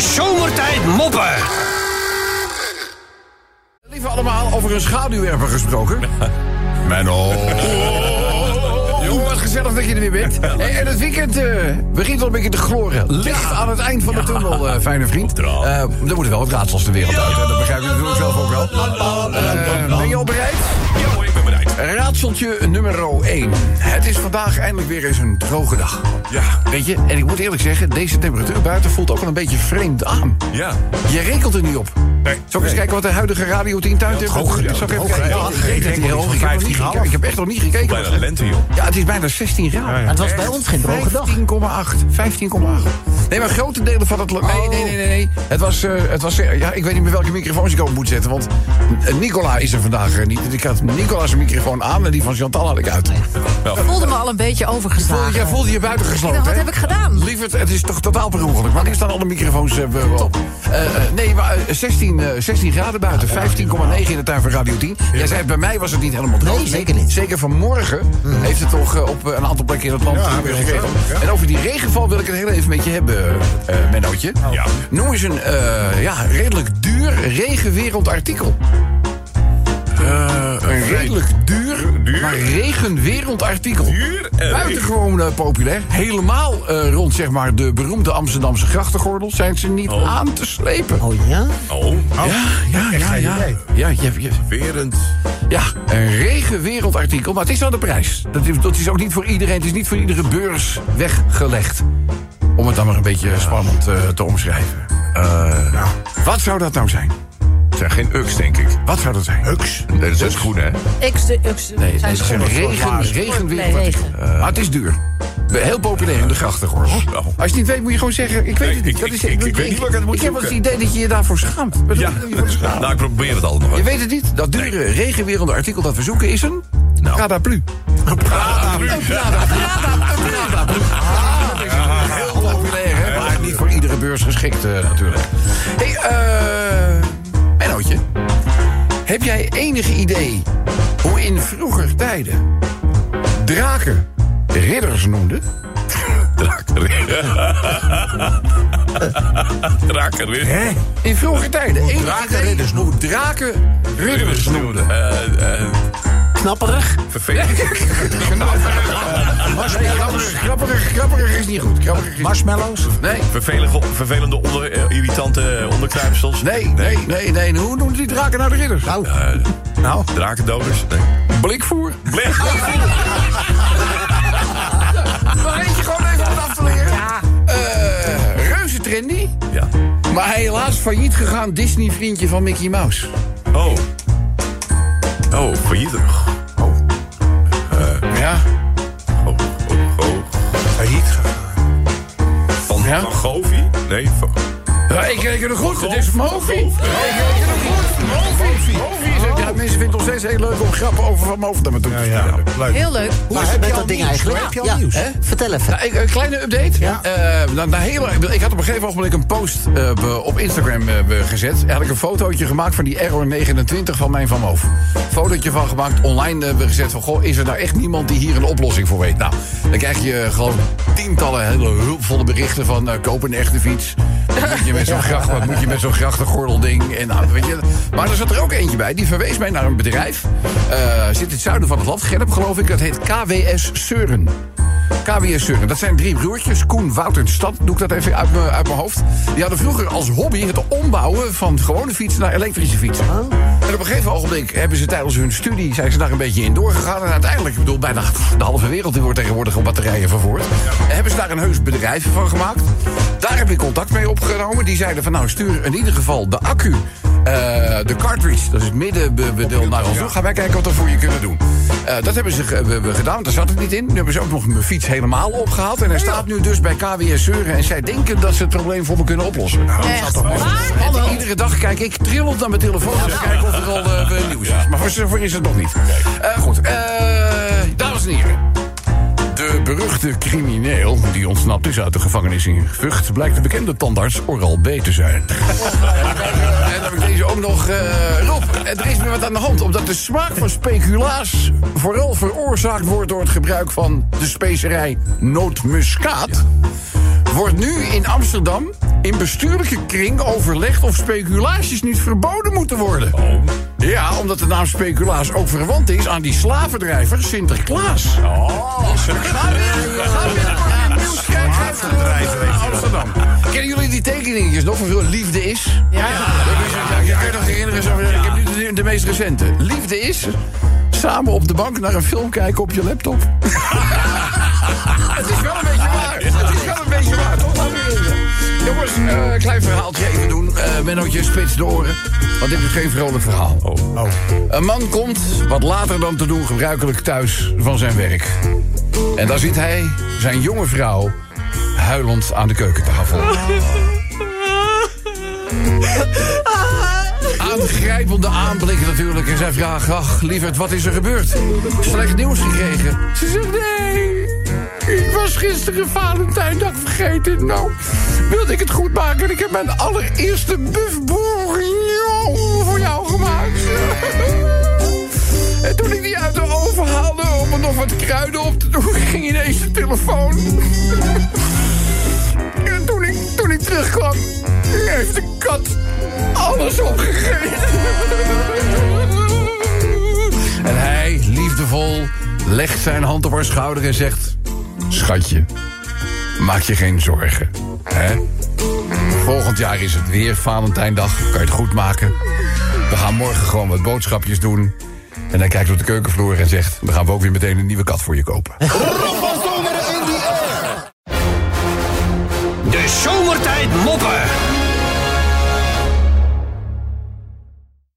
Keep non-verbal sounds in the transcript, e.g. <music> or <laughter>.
Zomertijd moppen. Lieve allemaal, over een schaduwwerper gesproken. <laughs> Menno. Jongen, wat gezellig dat je er weer bent. Hey, en het weekend eh, begint wel een beetje te gloren. Licht aan het eind van de tunnel, eh, fijne vriend. Eh, er moeten wel wat raadsels de wereld uit. Hè? Dat begrijp je natuurlijk zelf ook wel. Ben je al bereid? Raadseltje nummer 1. Het is vandaag eindelijk weer eens een droge dag. Ja. Weet je, en ik moet eerlijk zeggen, deze temperatuur buiten voelt ook wel een beetje vreemd aan. Ja. Je rekent er niet op. Nee. Zal ik eens kijken wat de huidige Radio 10 tuintemperatuur hoog, is? ja, Zal ik even hoog, kijken? ja. Ja, ik hoog. Ik heb niet. Ik heb echt nog niet gekeken. Bijna lente, joh. Ja, het is bijna 16 graden. Het was bij ons geen droge dag. 15,8. 15,8. Nee, maar grote delen van het... Nee, nee, nee, nee. nee. Het was... eh, het was ja, ik weet niet meer welke microfoons ik op moet zetten. Want eh, Nicola is er vandaag eh, niet. Ik had Nicola's microfoon aan en die van Chantal had ik uit. Ik voelde me al een beetje Voelde, overgeslagen. jij voelde je buitengesloten, wat hè? heb ik gedaan? Lieverd, het is toch totaal per ongeluk. Maar hier staan alle microfoons uh, op. Eh, eh, nee, maar eh, 16, eh, 16 graden buiten. 15,9 in de tuin van Radio 10. Jij zei, bij mij was het niet helemaal droog. Nee, zeker niet. Zeker vanmorgen heeft het toch op een aantal plekken in het land weer gekregen. En over die regenval wil ik het heel even met je hebben, eh Mennootje. Ja. Noem eens een eh, ja, redelijk duur regenwereld artikel. een redelijk duur, duur? maar regenwereld artikel. Duur en Buitengewoon eh, populair. Helemaal eh, rond zeg maar, de beroemde Amsterdamse grachtengordel zijn ze niet Oh. aan te slepen. Oh ja? Oh, Ja, ja, ja, ja. Ja, je, je, verend. ja, een regenwereldartikel, maar het is wel de prijs. Dat is, dat is ook niet voor iedereen, het is niet voor iedere beurs weggelegd. Om het dan maar een beetje spannend eh, te omschrijven. Eh, Wat zou dat nou zijn? Het zijn geen uks, denk ik. Wat zou dat zijn? Uks? Nee, dat zijn schoenen, hè? X de X. Nee, het zijn is een regen, Nee, regenwereldartikel. regen. maar het is duur. Heel populair in de grachtengordel. Oh. Als je het niet weet, moet je gewoon zeggen... Ik weet het niet. ik- Dat is, ik- ik- ik weet niet ik het moet Ik heb het idee dat je je daarvoor schaamt. Wat Ja. Nou, ik probeer het altijd nog Je weet het niet. Dat dure regenwerelde artikel dat we zoeken is een... Nou. Paraplu. Paraplu. Heel populair, hè? Maar niet voor iedere beurs geschikt, eh, natuurlijk. Hé, hey, eh... Heb jij enig idee hoe in vroeger tijden... draken ridders noemden? Drakenrit. <laughs> In vroeger tijden. Drakenridders idee hoe draken ridders noemden? Eh, eh, Knapperig? vervelend. <laughs> Grapperig, grapperig is niet goed. Is Marshmallows? Nee, Vervelende, vervelende onder, eh, irritante onderkruipsels. nee, nee, nee, nee. Hoe noemen die draken nou de ridders? Nou, nou, Drakendoders. Nee. blikvoer. Blik. <laughs> Maar eentje gewoon even om het af te leren. Ja. reuze trendy, Ja. maar helaas failliet gegaan Disney-vriendje van Mickey Mouse. Oh. Oh, failliet. Ja, oh, oh, oh. failliet Van, Ja? van Govi? Nee, van... ja ik reken het goed. Het is Van Mofi. Ik reken het goed. Mofi. Ja, mensen vinden het nog steeds heel leuk om grappen over Van Moof naar me toe te stellen. leuk. Heel leuk. Hoe is het met dat ding eigenlijk? Heb je al Ja, nieuws? hè? Vertel even. Nou, ik- een kleine update. Ja. Eh, na, na hele, ik had op een gegeven moment een post eh, op Instagram eh, gezet. Had ik een fotootje gemaakt van die Error 29 van mijn Van Moof. Fotootje van gemaakt, online eh, gezet van... Goh, is er nou echt niemand die hier een oplossing voor weet? Nou, dan krijg je eh, gewoon tientallen hele hulpvolle berichten van... eh, koop een echte fiets. Wat moet je met zo'n <laughs> gracht, wat moet je met zo'n grachtengordelding? En nou, weet je, maar er zat er ook eentje bij. Die verwees naar een bedrijf. eh, zit in het zuiden van het land. Gerp, geloof ik. Dat heet KWS Seuren. KWS Seuren. Dat zijn drie broertjes. Koen, Wouter en Stad. Doe ik dat even uit mijn, uit mijn hoofd. Die hadden vroeger als hobby het ombouwen van gewone fietsen naar elektrische fietsen. En op een gegeven ogenblik hebben ze tijdens hun studie... zijn ze daar een beetje in doorgegaan. En uiteindelijk, ik bedoel, bijna de halve wereld... die wordt tegenwoordig op batterijen vervoerd. En hebben ze daar een heus bedrijf van gemaakt. Daar heb ik contact mee opgenomen. Die zeiden van, nou, stuur in ieder geval de accu... eh, de cartridge, dat is het middenbedeel naar ons toe. Gaan wij kijken wat we voor je kunnen doen. Eh, dat hebben ze ge- we- we gedaan, daar zat het niet in. Nu hebben ze ook nog mijn fiets helemaal opgehaald. En hij staat nu dus bij KWS Seuren. En zij denken dat ze het probleem voor me kunnen oplossen. Echt waar? En iedere dag kijk ik trillend naar mijn telefoon... om te kijken of er al eh, nieuws is. Maar voor zover is het nog niet. Eh, goed, eh, dames en heren. De beruchte crimineel die ontsnapt is uit de gevangenis in Vught... blijkt de bekende tandarts Oral B te zijn. en dan heb ik deze ook nog... eh Rob, er is weer wat aan de hand. Omdat de smaak van speculaas vooral veroorzaakt wordt... door het gebruik van de specerij nootmuskaat... wordt nu in Amsterdam in bestuurlijke kring overlegd of speculaties niet verboden moeten worden. Ja, omdat de naam speculaas ook verwant is aan die slavendrijver Sinterklaas. Oh, Ga weer een in Amsterdam. Kennen jullie die tekeningetjes nog van veel liefde is? Ja. Is, ja, je nog herinneren, zo, ik heb nu de, de meest recente. Liefde is samen op de bank naar een film kijken op je laptop. <laughs> <laughs> Het is wel een beetje waar. Het is wel een beetje waar. Toch. Jongens, eh, een klein verhaaltje even doen. Uh, Mennootje, spits de oren. Want dit is geen vrolijk verhaal. Een man komt, wat later dan te doen gebruikelijk thuis van zijn werk. En daar ziet hij zijn jonge vrouw huilend aan de keukentafel. Aangrijpende aanblik natuurlijk. En zij vraagt, ach, lieverd, wat is er gebeurd? Slecht nieuws gekregen. Ze zegt, nee, ik was gisteren Valentijndag vergeten. Nou, wilde ik het goed maken. En ik heb mijn allereerste buff voor jou gemaakt. En toen ik die uit de oven haalde om er nog wat kruiden op te doen... ging ineens de telefoon. En toen ik, toen ik terugkwam, heeft de kat alles opgegeten. En hij, liefdevol, legt zijn hand op haar schouder en zegt... Schatje, maak je geen zorgen, hè? Volgend jaar is het weer Valentijndag, kan je het goed maken. We gaan morgen gewoon wat boodschapjes doen. En hij kijkt op de keukenvloer en zegt... dan gaan we ook weer meteen een nieuwe kat voor je kopen. <laughs> De zomertijd moppen.